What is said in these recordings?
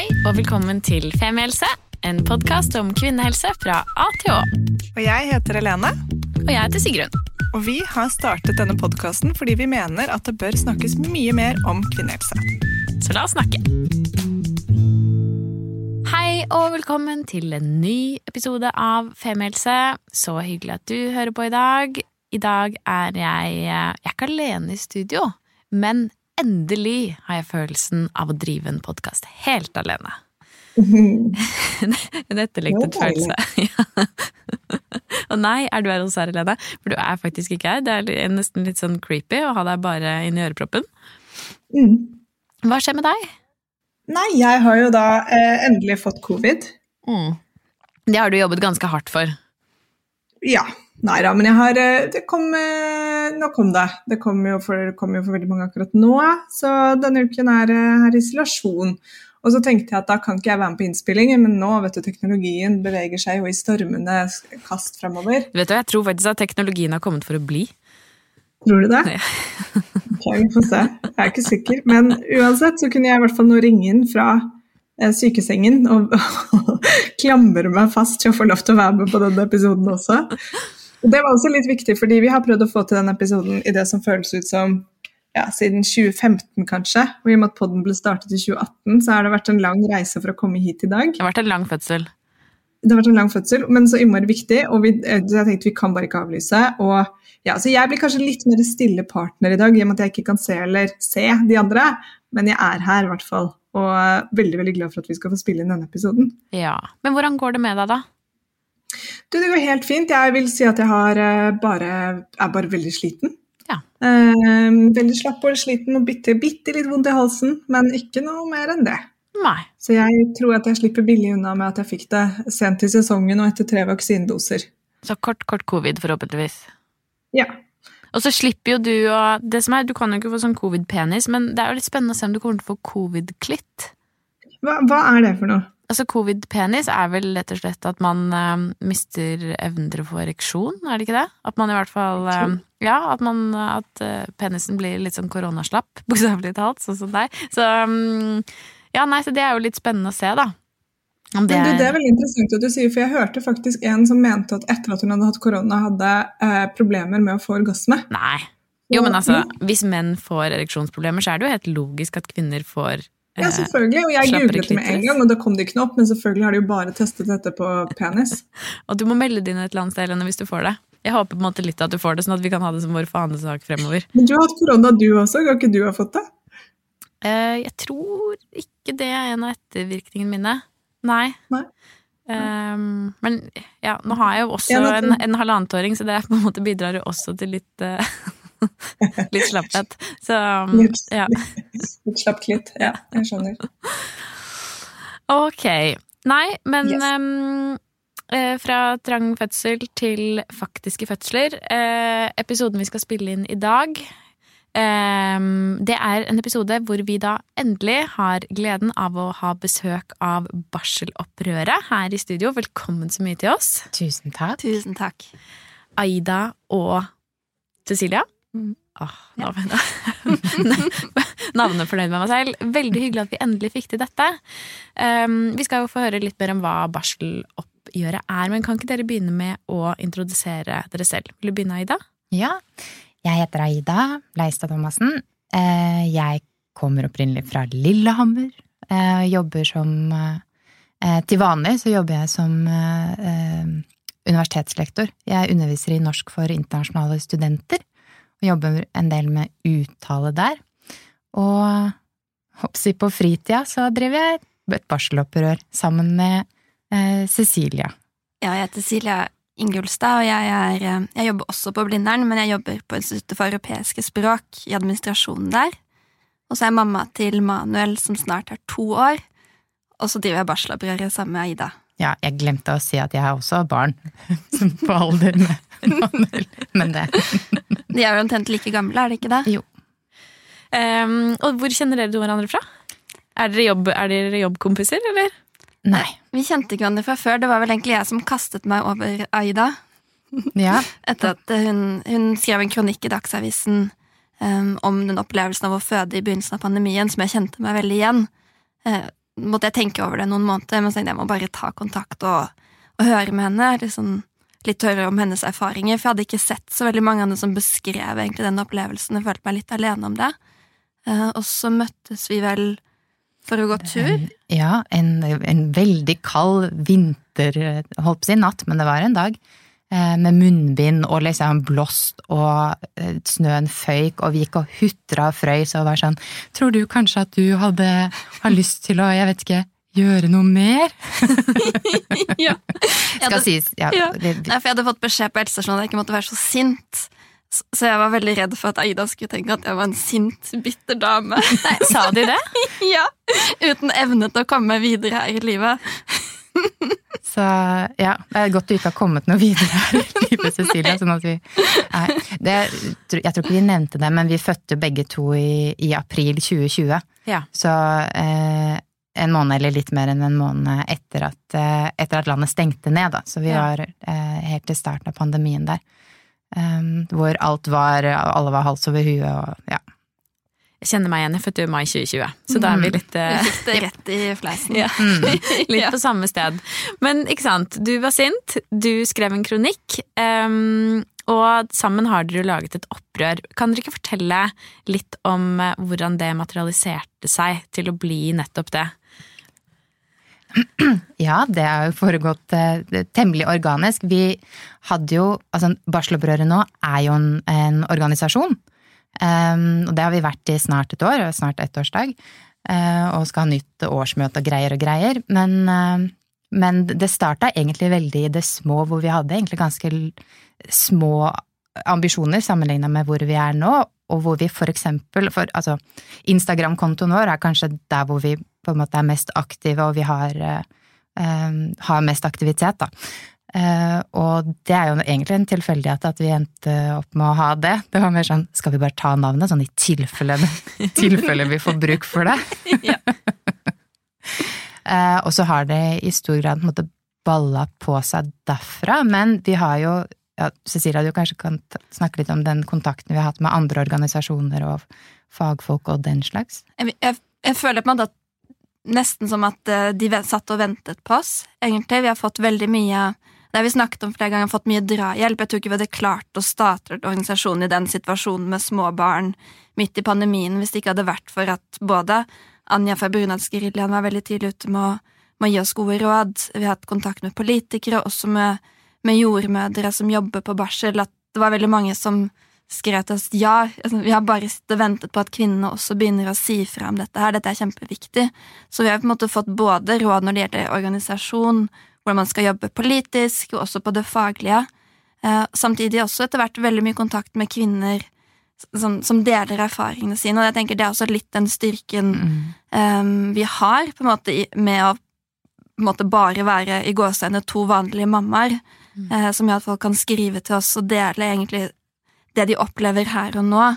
Hei og velkommen til Femihelse, en podkast om kvinnehelse fra A til Å. Og jeg heter Helene, Og jeg heter Sigrun. og vi har startet denne podkasten fordi vi mener at det bør snakkes mye mer om kvinnehelse. Så la oss snakke. Hei og velkommen til en ny episode av Femihelse. Så hyggelig at du hører på i dag. I dag er jeg Jeg er ikke alene i studio, men endelig har jeg følelsen av å drive en podkast helt alene. en etterlengtet følelse. Og nei, er du her hos her, Helene? For du er faktisk ikke her. Det er nesten litt sånn creepy å ha deg bare inni øreproppen. Mm. Hva skjer med deg? Nei, jeg har jo da eh, endelig fått covid. Det har du jobbet ganske hardt for. Ja. Nei da, men jeg har eh, Det kom eh, Nå kom det. Det kom jo for, kom jo for veldig mange akkurat nå, så denne uken er eh, her isolasjon. Og så tenkte jeg at da kan ikke jeg være med på innspillingen, men nå vet du, teknologien beveger seg jo i stormende kast framover. Vet du, Jeg tror faktisk at teknologien har kommet for å bli. Tror du det? Ja. Ok, vi får se. Jeg er ikke sikker. Men uansett så kunne jeg i hvert fall nå ringe inn fra eh, sykesengen og, klamre meg fast til å få lov til å være med på denne episoden også. Det var også litt viktig, fordi vi har prøvd å få til denne episoden i det som føles ut som ja, siden 2015 kanskje, og i og med at podden ble startet i 2018, så har det vært en lang reise for å komme hit i dag. Det har vært en lang fødsel. Det har vært en lang fødsel, men så innmari viktig, og vi, eh, jeg tenkte vi kan bare ikke avlyse. Og ja, så jeg blir kanskje litt mer stille partner i dag, i og med at jeg ikke kan se eller se de andre, men jeg er her i hvert fall. Og er veldig veldig glad for at vi skal få spille inn denne episoden. Ja. Men hvordan går det med deg, da? Du, det går helt fint. Jeg vil si at jeg har eh, bare, er bare veldig sliten. Ja. Eh, veldig slapp og sliten og bitte, bitte litt vondt i halsen, men ikke noe mer enn det. Nei. Så jeg tror at jeg slipper billig unna med at jeg fikk det sent i sesongen og etter tre vaksinedoser. Så kort, kort covid, forhåpentligvis. Ja. Og så slipper jo du å Det som er, Du kan jo ikke få sånn covid-penis, men det er jo litt spennende å se om du kommer til å få covid-klitt. Hva, hva er det for noe? Altså Covid-penis er vel rett og slett at man eh, mister evnen til å få ereksjon, er det ikke det? At man i hvert fall eh, Ja, at, man, at eh, penisen blir litt sånn koronaslapp, bokstavelig talt, sånn som deg. Så um, ja, nei, så det er jo litt spennende å se, da. Om Men du, det er veldig interessant at du sier, for jeg hørte faktisk en som mente at etter at hun hadde hatt korona, hadde eh, problemer med å få orgasme. Nei. Jo, men altså, hvis menn får ereksjonsproblemer, så er det jo helt logisk at kvinner får Ja, eh, selvfølgelig, og jeg googlet det med en gang, og da kom det ikke noe opp, men selvfølgelig har de jo bare testet dette på penis. Og du må melde det inn et eller annet sted, Helene, hvis du får det. Jeg håper på en måte litt at du får det, sånn at vi kan ha det som vår fanesak fremover. Men du har hatt korona du også, kan ikke du ha fått det? Uh, jeg tror ikke det er en av ettervirkningene mine. Nei. Nei. Um, men ja, nå har jeg jo også en, en halvannetåring, så det på en måte bidrar jo også til litt eh, Litt slapphet. Så um, ja. Litt slapp klitt, ja, jeg skjønner. Ok. Nei, men Yes. ehm, eh, fra trang fødsel til faktiske fødsler. Eh, episoden vi skal spille inn i dag, eh, det er en episode hvor vi da endelig har gleden av å ha besøk av Barselopprøret her i studio. Velkommen så mye til oss. Tusen takk. Tusen takk. Aida og Cecilia. Mm. Ah, jeg navnefornøyd med meg selv. Veldig hyggelig at vi endelig fikk til dette. Um, vi skal jo få høre litt mer om hva barseloppgjøret er, men kan ikke dere begynne med å introdusere dere selv? Vil du begynne, Aida? Ja, jeg heter Aida Leistad Thomassen. Eh, Jeg kommer opprinnelig fra Lillehammer. Eh, Jobber som eh, Til vanlig så jobber jeg som universitetslektor. Jeg underviser i norsk for internasjonale studenter. Og jobber en del med uttale der. Og hoppsi på fritida så driver jeg et barselopprør sammen med eh, Cecilia. Ja, jeg heter Silja Ingulstad, og jeg, er, eh, jeg jobber også på Blindern, men jeg jobber på Instituttet for europeiske språk i administrasjonen der. Og så er jeg mamma til Manuel, som snart er to år. Og så driver jeg barselopprøret sammen med Aida. Ja, jeg glemte å si at jeg har også barn som på alder med Manuel, men det De er jo omtrent like gamle, er de ikke det? Jo. Um, og hvor kjenner dere hverandre fra? Er dere, jobb, er dere jobbkompiser, eller? Nei. Vi kjente ikke hverandre fra før. Det var vel egentlig jeg som kastet meg over Aida. Ja. Etter at hun, hun skrev en kronikk i Dagsavisen um, om den opplevelsen av å føde i begynnelsen av pandemien, som jeg kjente meg veldig igjen. Eh, måtte jeg tenke over det noen måneder, men jeg må bare ta kontakt og, og høre med henne. Liksom, litt høre om hennes erfaringer, for jeg hadde ikke sett så veldig mange andre som beskrev egentlig den opplevelsen. Jeg følte meg litt alene om det. Eh, og så møttes vi vel for å gå tur. Ja, en, en veldig kald vinter, holdt på å si natt, men det var en dag. Eh, Med munnbind og liksom blåst, og eh, snøen føyk, og vi gikk og hutra og frøys og var sånn Tror du kanskje at du hadde har lyst til å, jeg vet ikke, gjøre noe mer? ja. Skal hadde- sies. Ja, Ja. det, Nei, for jeg hadde fått beskjed på helsestasjonen at jeg ikke måtte være så sint. Så så jeg var veldig redd for at Aida skulle tenke at jeg var en sint, bitter dame. Nei, sa de det? ja, Uten evne til å komme videre her i livet. Så ja, det er godt du ikke har kommet noe videre her i Cecilia. Sånn at vi, nei, det, jeg tror ikke vi nevnte det, men vi fødte begge to i, i april 2020. Ja. Så eh, en måned eller litt mer enn en måned etter at, eh, etter at landet stengte ned, da. Så vi Ja. var eh, helt til starten av pandemien der. Um, hvor alt var Alle var hals over huet og ja. Jeg kjenner meg igjen, jeg fødte jo i mai 2020, så da er vi litt Vi eh, rett i fleisen. Ja. Litt Ja. på samme sted. Men ikke sant, du var sint, du skrev en kronikk, Um, og sammen har dere jo laget et opprør. Kan dere ikke fortelle litt om eh, hvordan det materialiserte seg til å bli nettopp det? Ja, det har jo foregått eh, temmelig organisk. Vi hadde jo Altså, Barselopprøret nå er jo en, en organisasjon. Um, og det har vi vært i snart et år, snart ettårsdag. Uh, og skal ha nytt årsmøte og greier og greier. Men, uh, men det starta egentlig veldig i det små, hvor vi hadde egentlig ganske små ambisjoner sammenligna med hvor vi er nå. Og hvor vi for eksempel for, altså, Instagram-kontoen vår er kanskje der hvor vi på en måte er mest aktive, og vi har, eh, eh, har mest aktivitet, da. Eh, og det er jo egentlig en tilfeldighet at vi endte opp med å ha det. Det var mer sånn, skal vi bare ta navnet, sånn i tilfelle, tilfelle vi får bruk for det. Ja. Eh, og så har det i stor grad på en måte balla på seg derfra, men vi har jo ja, Cecilia, du kanskje kan snakke litt om den kontakten vi har hatt med andre organisasjoner og fagfolk og den slags? Jeg, jeg, jeg føler på en måte at nesten som at eh, de satt og ventet på oss, egentlig. Vi har fått veldig mye Det har vi snakket om flere ganger, fått mye drahjelp. Jeg tror ikke vi hadde klart å starte organisasjonen i den situasjonen med små barn midt i pandemien hvis det ikke hadde vært for at både Anja fra Bunadsgeriljaen var veldig tidlig ute med å, med å gi oss gode råd. Vi har hatt kontakt med politikere, også med, med jordmødre som jobber på barsel. At det var veldig mange som skrev til oss ja, altså, vi har bare ventet på at kvinnene også begynner å si fra om dette her. Dette er kjempeviktig. Så vi har på en måte fått både råd når det gjelder organisasjon, hvordan man skal jobbe politisk, og også på det faglige. Eh, samtidig også etter hvert veldig mye kontakt med kvinner som, som deler erfaringene sine, og jeg tenker det er også litt den styrken eh, vi har, på en måte, med å måte bare være i gåseøyne to vanlige mammaer, eh, som gjør at folk kan skrive til oss og dele egentlig det de opplever her og nå,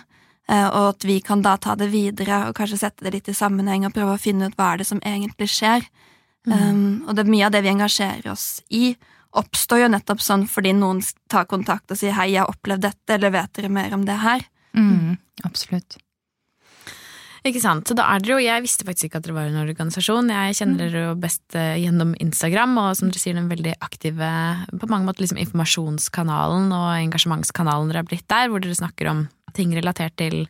Uh, og at vi kan da ta det videre og kanskje sette det litt i sammenheng og prøve å finne ut hva er det som egentlig skjer. Um, og det er mye av det vi engasjerer oss i, oppstår jo nettopp sånn fordi noen tar kontakt og sier 'hei, jeg har opplevd dette', eller 'vet dere mer om det her'? Mm, absolutt. Ikke sant, så da er dere jo Jeg visste faktisk ikke at dere var en organisasjon. Jeg kjenner dere jo best eh, gjennom Instagram, og som dere sier, den veldig aktive på mange måter liksom informasjonskanalen og engasjementskanalen dere har blitt der, hvor dere snakker om ting relatert til,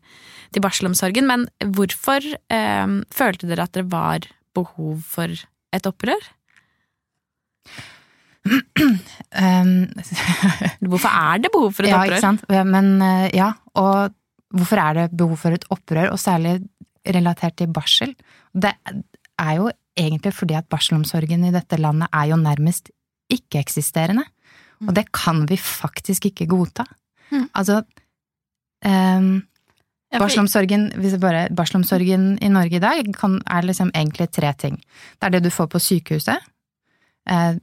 til barselomsorgen. Men hvorfor eh, følte dere at det var behov for et opprør? Um, Hvorfor er det behov for et ja, opprør? ikke sant. Men eh, ja, og hvorfor er det behov for et opprør, og særlig relatert til barsel? Det er jo egentlig fordi at barselomsorgen i dette landet er jo nærmest ikke-eksisterende. Og det kan vi faktisk ikke godta. Mm. Altså um, Ja, for- Barselomsorgen, bare, barselomsorgen i Norge i dag kan, er liksom egentlig tre ting. Det er det du får på sykehuset, eh,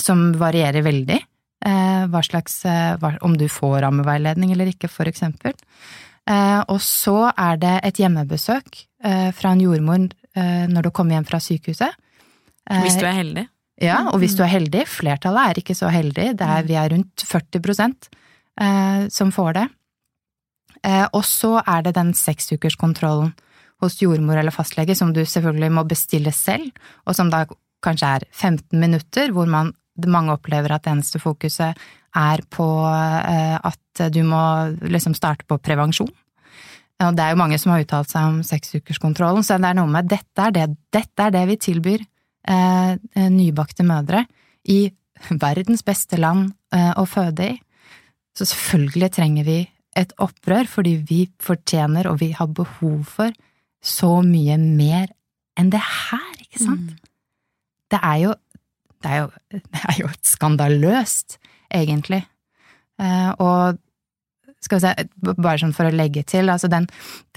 som varierer veldig. Eh, hva slags, eh, hva, om du får rammeveiledning eller ikke, for eksempel. Eh, og så er det et hjemmebesøk eh, fra en jordmor eh, når du kommer hjem fra sykehuset. Eh, Hvis du er heldig. ja, og hvis du er heldig, flertallet er ikke så heldig, det er, vi er rundt 40 eh, som får det. Eh, og så er det den seksukerskontrollen, hos jordmor eller fastlege, som du selvfølgelig må bestille selv, og som da kanskje er 15 minutter, hvor man, mange opplever at det eneste fokuset er på eh, at du må liksom starte på prevensjon. Og det er jo mange som har uttalt seg om seksukerskontrollen, så det er noe med dette er det, dette er det vi tilbyr eh, nybakte mødre i verdens beste land eh, å føde i. Så selvfølgelig trenger vi et opprør, fordi vi fortjener og vi har behov for så mye mer enn det her, ikke sant? Mm. Det er jo det er jo, det er jo skandaløst, egentlig. Uh, og skal vi se, bare sånn for å legge til, altså den,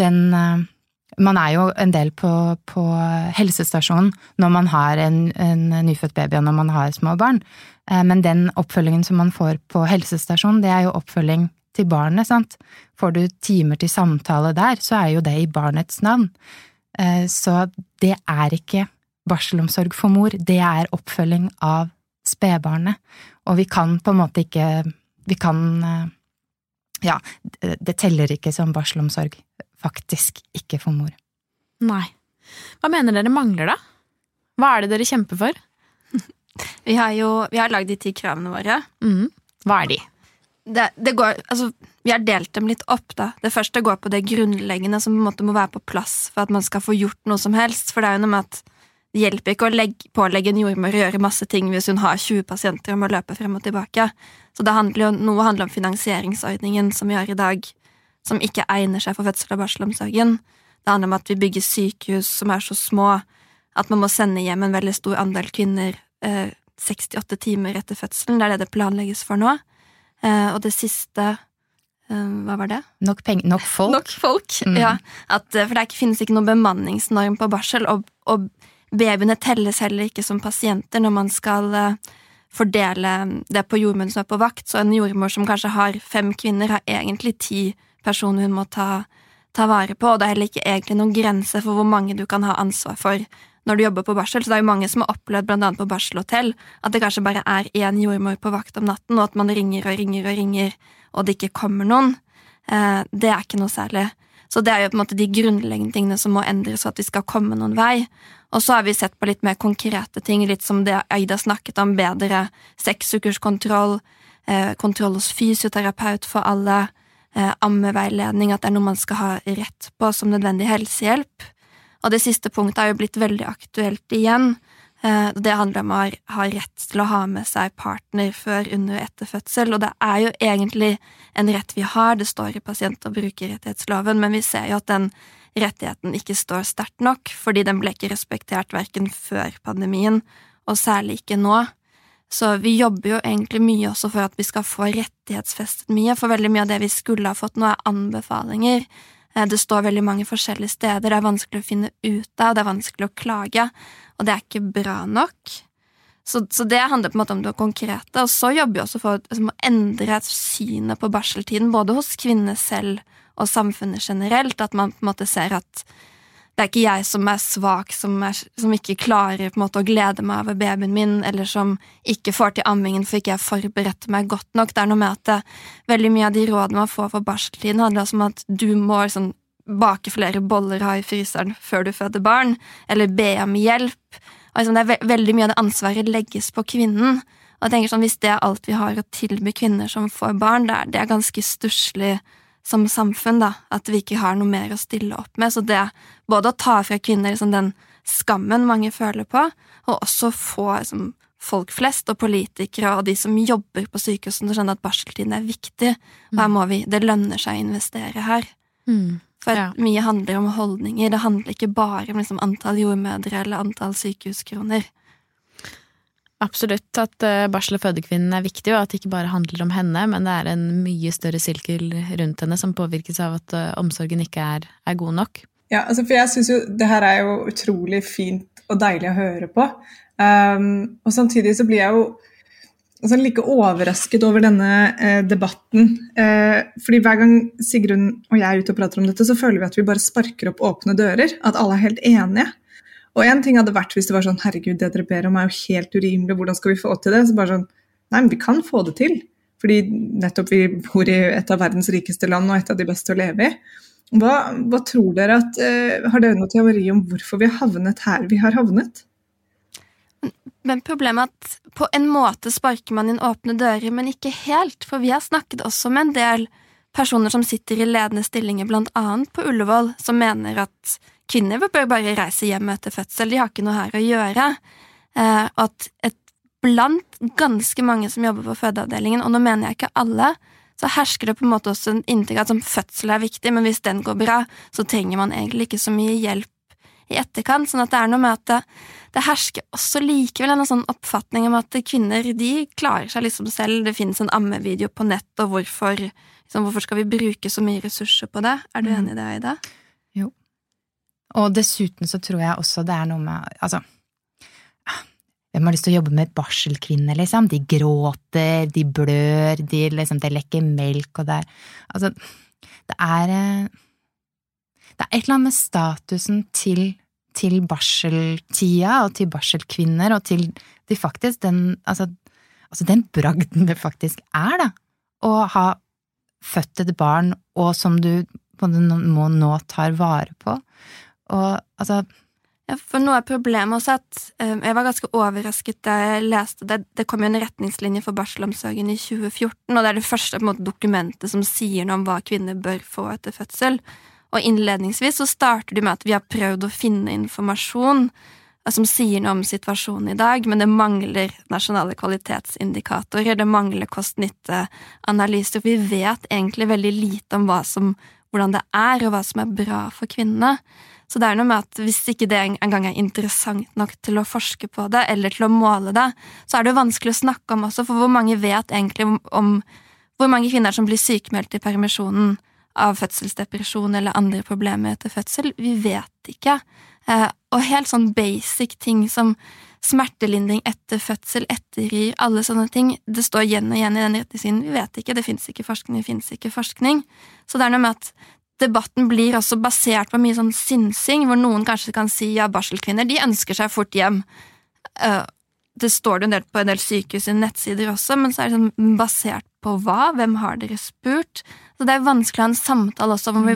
den uh, man er jo en del på, på helsestasjonen når man har en, en, nyfødt baby og når man har små barn, eh, men den oppfølgingen som man får på helsestasjonen, det er jo oppfølging til barnet, sant. Får du timer til samtale der, så er jo det i barnets navn. Eh, så det er ikke barselomsorg for mor, det er oppfølging av spedbarnet. Og vi kan på en måte ikke Vi kan eh, Ja, det teller ikke som barselomsorg. Faktisk ikke for mor. Nei. Hva mener dere mangler, da? Hva er det dere kjemper for? Vi har jo vi har lagd de ti kravene våre. Mm. Hva er de? Det, det går, altså, vi har delt dem litt opp. da. Det første går på det grunnleggende som på en måte må være på plass for at man skal få gjort noe som helst. For det er jo noe med at det hjelper ikke å legge, pålegge en jordmor å gjøre masse ting hvis hun har 20 pasienter og må løpe frem og tilbake. Så det handler jo, noe handler om finansieringsordningen som vi har i dag, som ikke egner seg for fødsel- og barselomsorgen. Det handler om at vi bygger sykehus som er så små at man må sende hjem en veldig stor andel kvinner eh, 68 timer etter fødselen. Det er det det planlegges for nå. Uh, og det siste uh, Hva var det? Nok, nok folk. Nok folk, mm. ja. At, uh, for det finnes ikke noen bemanningsnorm på barsel, og, og, babyene telles heller ikke som pasienter når man skal fordele det på jordmødre som er på vakt. Så en jordmor som kanskje har fem kvinner, har egentlig ti personer hun må ta, ta vare på, og det er heller ikke egentlig noen grense for hvor mange du kan ha ansvar for når du jobber på barsel. Så det er jo mange som har opplevd annet på barselhotell at det kanskje bare er én jordmor på vakt om natten, og at man ringer og ringer og ringer, og det ikke kommer noen. Eh, det er ikke noe særlig. Så det er jo på en måte de grunnleggende tingene som må endres for at vi skal komme noen vei. Og så har vi sett på litt mer konkrete ting, litt som det Aida snakket om, bedre seksukerskontroll, eh, kontroll hos fysioterapeut for alle, eh, ammeveiledning, at det er noe man skal ha rett på som nødvendig helsehjelp. Og det siste punktet er jo blitt veldig aktuelt igjen. Eh, det handler om å ha rett til å ha med seg partner før, under og etter fødsel, og det er jo egentlig en rett vi har, det står i pasient- og brukerrettighetsloven, men vi ser jo at den rettigheten ikke står sterkt nok, fordi den ble ikke respektert verken før pandemien, og særlig ikke nå. Så vi jobber jo egentlig mye også for at vi skal få rettighetsfestet mye, for veldig mye av det vi skulle ha fått nå, er anbefalinger. Eh, det står veldig mange forskjellige steder, det er vanskelig å finne ut av, det er vanskelig å klage, og det er ikke bra nok. Så, så det handler på en måte om det konkrete. Og så jobber vi også for liksom, å endre synet på barseltiden, både hos kvinner selv og samfunnet generelt. At man på en måte ser at det er ikke jeg som er svak, som, er, som ikke klarer måte å glede meg over babyen min, eller som ikke får til ammingen for ikke jeg forberedte meg godt nok. Det er noe med at det, veldig mye av de rådene man får for barseltiden, handler også om at du må liksom bake flere boller ha i fryseren før du føder barn, eller be om hjelp. Og liksom det er ve veldig mye av det ansvaret legges på kvinnen. Og jeg tenker sånn, Hvis det er alt vi har å tilby kvinner som får barn, det er, det er ganske stusslig som samfunn, da, at vi ikke har noe mer å stille opp med. Så det både å ta fra kvinner liksom, den skammen mange føler på, og også få liksom, folk flest og politikere og de som jobber på sykehusene, til å skjønne at barseltiden er viktig. Og her må vi, det lønner seg å investere her. Mm. For ja. mye handler om holdninger. Det handler ikke bare om liksom, antall jordmødre eller antall sykehuskroner. Absolutt at eh, barsel- og fødekvinnen er viktig, og at det ikke bare handler om henne, men det er en mye større sirkel rundt henne som påvirkes av at eh, omsorgen ikke er, er god nok. Ja, altså for jeg syns jo det her er jo utrolig fint og deilig å høre på. Um, og samtidig så blir jeg jo altså, like overrasket over denne eh, debatten. Eh, fordi hver gang Sigrun og jeg er ute og prater om dette, så føler vi at vi bare sparker opp åpne dører. At alle er helt enige. Og en ting hadde vært hvis det var sånn herregud, det dere ber om er jo helt urimelig, hvordan skal vi få til det? Så bare sånn nei, men vi kan få det til. Fordi nettopp vi bor i et av verdens rikeste land og et av de beste å leve i. Hva, hva tror dere at eh, Har dere noe teori om hvorfor vi har havnet her vi har havnet? Men problemet er at på en måte sparker man inn åpne dører, men ikke helt, for vi har snakket også med en del personer som sitter i ledende stillinger, blant annet på Ullevål, som mener at kvinner bør bare reise hjem etter fødsel, de har ikke noe her å gjøre. Eh, at et, blant ganske mange som jobber på fødeavdelingen, og nå mener jeg ikke alle, så hersker det på en måte også en inntrykk at fødsel er viktig, men hvis den går bra, så trenger man egentlig ikke så mye hjelp i etterkant. Sånn at det er noe med at det, det hersker også likevel en sånn oppfatning om at kvinner de klarer seg liksom selv. Det finnes en ammevideo på nett, og hvorfor, liksom, hvorfor skal vi bruke så mye ressurser på det? Er du Mm. enig i det, Aida? Og dessuten så tror jeg også det er noe med Altså hvem har lyst til å jobbe med barselkvinner, liksom? De gråter, de blør, de liksom Det lekker melk, og det er Altså, det er eh, Det er et eller annet med statusen til, til barseltida og til barselkvinner og til, de faktisk den Altså, altså den bragden det faktisk er, da, å ha født et barn, og som du på må nå tar vare på. Og altså Ja, for noe av problemet også er at um, jeg var ganske overrasket da jeg leste det. Det kom jo en retningslinje for barselomsorgen i 2014, og det er det første måte, dokumentet som sier noe om hva kvinner bør få etter fødsel. Og innledningsvis så starter de med at vi har prøvd å finne informasjon eh, som sier noe om situasjonen i dag, men det mangler nasjonale kvalitetsindikatorer, det mangler kost-nytte-analyser. Vi vet egentlig veldig lite om som, hvordan det er, og hva som er bra for kvinnene. Så det er noe med at hvis ikke det engang er interessant nok til å forske på det, eller til å måle det, så er det jo vanskelig å snakke om også, for hvor mange vet egentlig om, hvor mange kvinner som blir sykemeldt i permisjonen av fødselsdepresjon eller andre problemer etter fødsel? Vi vet ikke. Eh, og helt sånn basic ting som smertelindring etter fødsel, etterri, alle sånne ting, det står igjen og igjen i den retningslinjen. Vi vet ikke, det fins ikke forskning, det fins ikke forskning. Så det er noe med at debatten blir også basert på mye sånn synsing, hvor noen kanskje kan si ja, barselkvinner, de ønsker seg fort hjem. Eh, det står det en del på en del sykehus sine nettsider også, men så er det sånn basert på hva? Hvem har dere spurt? Så det er vanskelig å ha en samtale også mm. vi,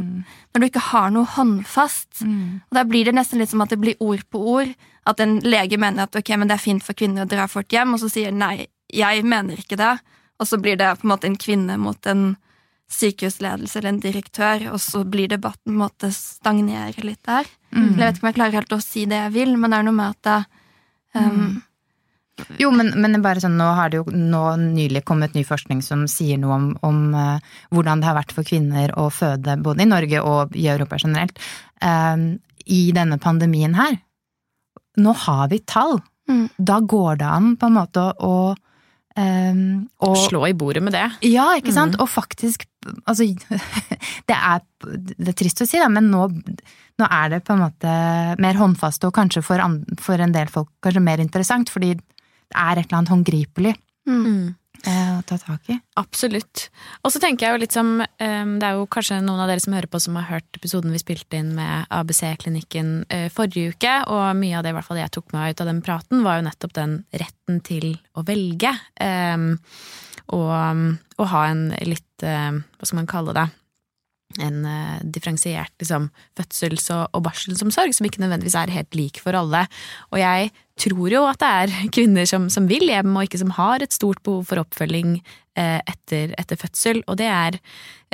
når du ikke har noe håndfast. Og da blir det nesten litt som at det blir ord på ord. At en lege mener at ok, men det er fint for kvinner å dra fort hjem, og så sier nei, jeg mener ikke det. Og så blir det på en måte en kvinne mot en sykehusledelse eller en direktør, og så blir debatten på en måte stagnere litt der. Mm. Jeg vet ikke om jeg klarer helt å si det jeg vil, men det er noe med at det, um, Jo, men, men bare sånn, nå har det jo nå nylig kommet ny forskning som sier noe om, om uh, hvordan det har vært for kvinner å føde både i Norge og i Europa generelt uh, i denne pandemien her. Nå har vi tall. Mm. Da går det an på en måte å, um, å Slå i bordet med det. Ja, ikke sant? Og faktisk Altså, det er, det er trist å si, da, men nå, nå er det på en måte mer håndfast og kanskje for, an, for en del folk kanskje mer interessant, fordi det er et eller annet håndgripelig Mm. eh, å ta tak i. Absolutt. Og så tenker jeg jo litt som eh, Det er jo kanskje noen av dere som hører på som har hørt episoden vi spilte inn med ABC-klinikken eh, forrige uke, og mye av det i hvert fall jeg tok meg ut av den praten, var jo nettopp den retten til å velge. eh, og, og ha en litt eh, Hva skal man kalle det? En eh, differensiert liksom, fødsels- og, og barselsomsorg som ikke nødvendigvis er helt lik for alle. Og jeg tror jo at det er kvinner som, som vil hjem, og ikke som har et stort behov for oppfølging eh, etter, etter fødsel, og det er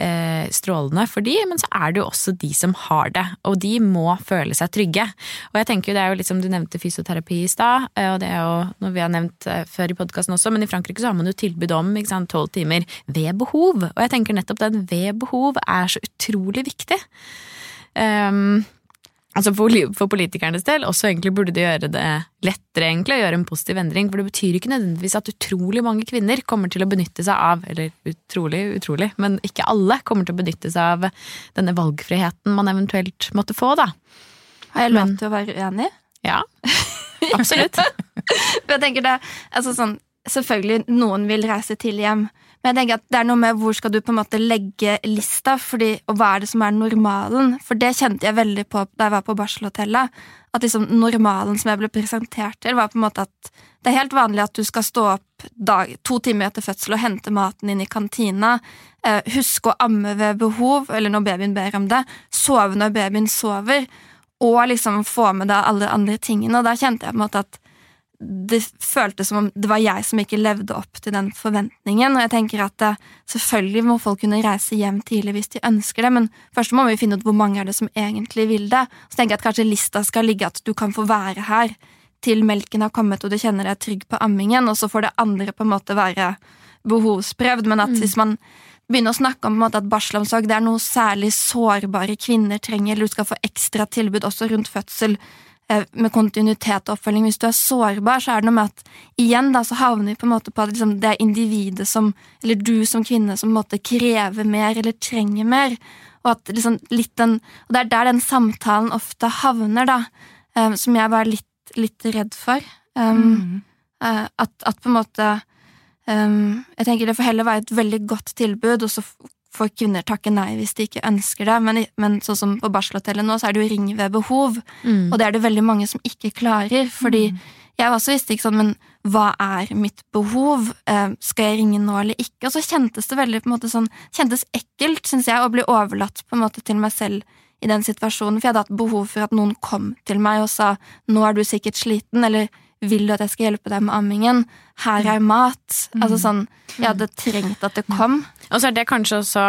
eh, strålende for de, men så er det jo også de som har det, og de må føle seg trygge. Og jeg tenker jo det er jo litt som du nevnte fysioterapi i stad, eh, og det er jo noe vi har nevnt eh, før i podkasten også, men i Frankrike så har man jo tilbud om tolv timer ved behov, og jeg tenker nettopp den ved behov er så utrolig viktig. Um, Altså for, for politikernes del også egentlig burde det gjøre det lettere egentlig å gjøre en positiv endring, for det betyr ikke nødvendigvis at utrolig mange kvinner kommer til å benytte seg av, eller utrolig, utrolig, men ikke alle kommer til å benytte seg av denne valgfriheten man eventuelt måtte få, da. Har jeg lov Men- til å være uenig? Ja, absolutt. For jeg tenker det, altså sånn, Selvfølgelig, noen vil reise til hjem, Men jeg tenker at det er noe med hvor skal du på en måte legge lista, fordi, og hva er det som er normalen? For det kjente jeg veldig på da jeg var på barselhotellet. At liksom normalen som jeg ble presentert til, var på en måte at det er helt vanlig at du skal stå opp dag, to timer etter fødsel og hente maten inn i kantina. Eh, huske å amme ved behov, eller når babyen ber om det. Sove når babyen sover. Og liksom få med deg alle andre tingene. Og da kjente jeg på en måte at det føltes som om det var jeg som ikke levde opp til den forventningen. Og jeg tenker at det, Selvfølgelig må folk kunne reise hjem tidlig hvis de ønsker det, men først må vi finne ut hvor mange er det som egentlig vil det. Så tenker jeg at kanskje lista skal ligge at du kan få være her til melken har kommet og du kjenner deg trygg på ammingen, og så får det andre på en måte være behovsprøvd. Men at mm. hvis man begynner å snakke om at barselomsorg det er noe særlig sårbare kvinner trenger, eller du skal få ekstra tilbud også rundt fødsel, Eh, med kontinuitet og oppfølging. Hvis du er sårbar, så er det noe med at igjen da, så havner vi på en måte på at liksom, det er individet som, eller du som kvinne, som på en måte krever mer eller trenger mer. Og at liksom den, og det er der den samtalen ofte havner, da, um, som jeg var litt, litt redd for. Um, mm. uh, at, at, på en måte um, Jeg tenker det får heller være et veldig godt tilbud, og så får kvinner takke nei hvis de ikke ønsker det. Men, men sånn som på barselhotellet nå, så er det jo ring ved behov. Mm. Og det er det veldig mange som ikke klarer. Fordi mm. jeg også visste ikke sånn, men hva er mitt behov? Eh, skal jeg ringe nå eller ikke? Og så kjentes det veldig på en måte sånn, kjentes ekkelt, syns jeg, å bli overlatt på en måte til meg selv i den situasjonen. For jeg hadde hatt behov for at noen kom til meg og sa nå er du sikkert sliten, eller vil du at jeg skal hjelpe deg med ammingen? Her er mat. Mm. Altså sånn, Jeg hadde trengt at det kom. Og så er det kanskje også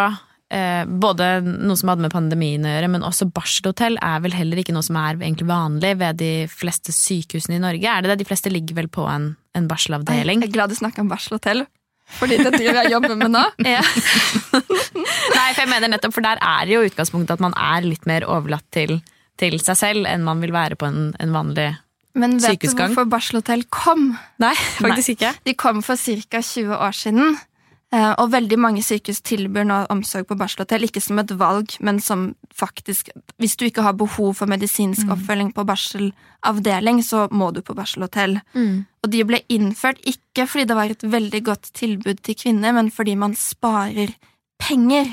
eh, både noe som hadde med pandemien å gjøre, men også barselhotell er vel heller ikke noe som er egentlig vanlig ved de fleste sykehusene i Norge. Er det det? De fleste ligger vel på en, en barselavdeling? Jeg er glad du snakker om barselhotell. Fordi det driver jeg jobber med nå. Ja. Nei, for jeg mener nettopp, for der er det jo utgangspunktet at man er litt mer overlatt til, til seg selv enn man vil være på en, en vanlig men vet du hvorfor barselhotell kom? Nei, faktisk ikke. De kom for ca. 20 år siden. Eh, og veldig mange sykehus tilbyr nå omsorg på barselhotell, ikke som et valg, men som faktisk Hvis du ikke har behov for medisinsk mm. oppfølging på barselavdeling, så må du på barselhotell. Mm. Og de ble innført ikke fordi det var et veldig godt tilbud til kvinner, men fordi man sparer penger.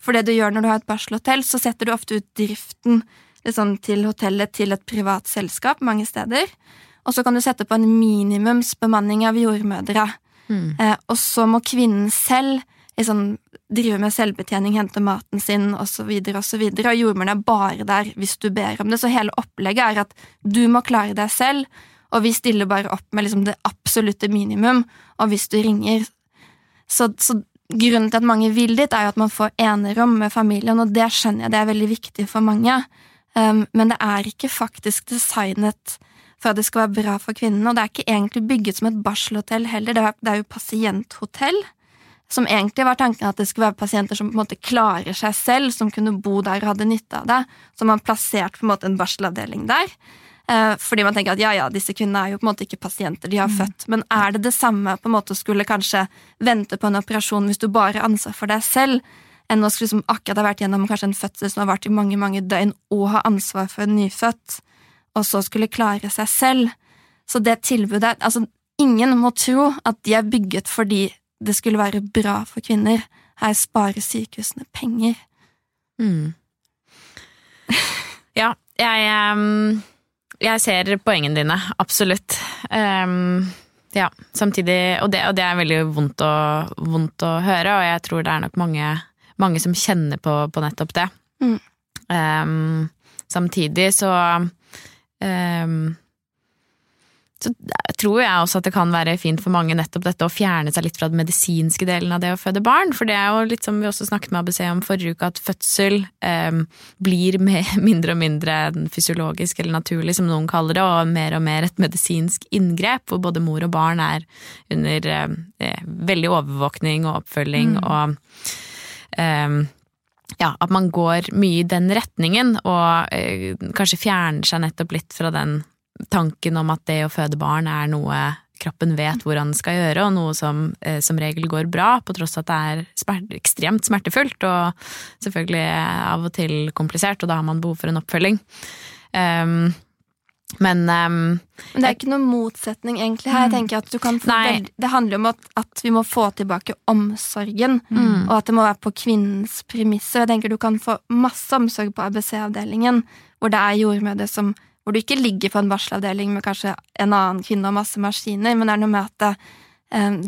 For det du gjør når du har et barselhotell, så setter du ofte ut driften liksom, til hotellet til et privat selskap mange steder. Og så kan du sette på en minimumsbemanning av jordmødre. Mm. Eh, og så må kvinnen selv liksom, drive med selvbetjening, hente maten sin osv., og, så og, og jordmoren er bare der hvis du ber om det. Så hele opplegget er at du må klare deg selv, og vi stiller bare opp med liksom, det absolutte minimum. Og hvis du ringer så, så grunnen til at mange vil dit, er jo at man får enerom med familien, og det skjønner jeg det er veldig viktig for mange. Um, men det er ikke faktisk designet for at det skal være bra for kvinnene, og det er ikke egentlig bygget som et barselhotell heller, det er, det er jo pasienthotell. Som egentlig var tanken at det skulle være pasienter som på en måte klarer seg selv, som kunne bo der og hadde nytte av det. Så man plassert på en måte en barselavdeling der. Eh, fordi man tenker at ja, ja, disse kvinnene er jo på en måte ikke pasienter, de har mm. født. Men er det det samme på en måte å skulle kanskje vente på en operasjon hvis du bare har ansvar for deg selv, enn å liksom akkurat ha vært gjennom kanskje en fødsel som har vart i mange mange døgn, og ha ansvar for en nyfødt, og så skulle klare seg selv. Så det tilbudet Altså, ingen må tro at de er bygget fordi det skulle være bra for kvinner. Her sparer sykehusene penger. Mm. Ja, jeg Jeg ser poengene dine, absolutt. Um, ja, samtidig og det, og det, er veldig vondt å, vondt å høre, og jeg tror det er nok mange mange som kjenner på, på nettopp det. Mm. Um, samtidig så um, så tror jeg også at det kan være fint for mange nettopp dette å fjerne seg litt fra den medisinske delen av det å føde barn. For det er jo litt som vi også snakket med ABC om forrige uke, at fødsel um, blir mindre og mindre fysiologisk eller naturlig, som noen kaller det, og mer og mer et medisinsk inngrep, hvor både mor og barn er under uh, veldig overvåkning og oppfølging. Mm. og ja, at man går mye i den retningen, og eh, kanskje fjerner seg nettopp litt fra den tanken om at det å føde barn er noe kroppen vet hvordan han skal gjøre, og noe som eh, som regel går bra, på tross av at det er smert, ekstremt smertefullt og selvfølgelig av og til komplisert, og da har man behov for en oppfølging. Um, Men um, Men det er ikke noen motsetning egentlig her. Jeg tenker at du kan få veld... Det handler om at, at vi må få tilbake omsorgen, og at det må være på kvinnens premisser. Jeg tenker du kan få masse omsorg på ABC-avdelingen, hvor det er jordmødre som Hvor du ikke ligger på en barselavdeling med kanskje en annen kvinne og masse maskiner, men det er noe med at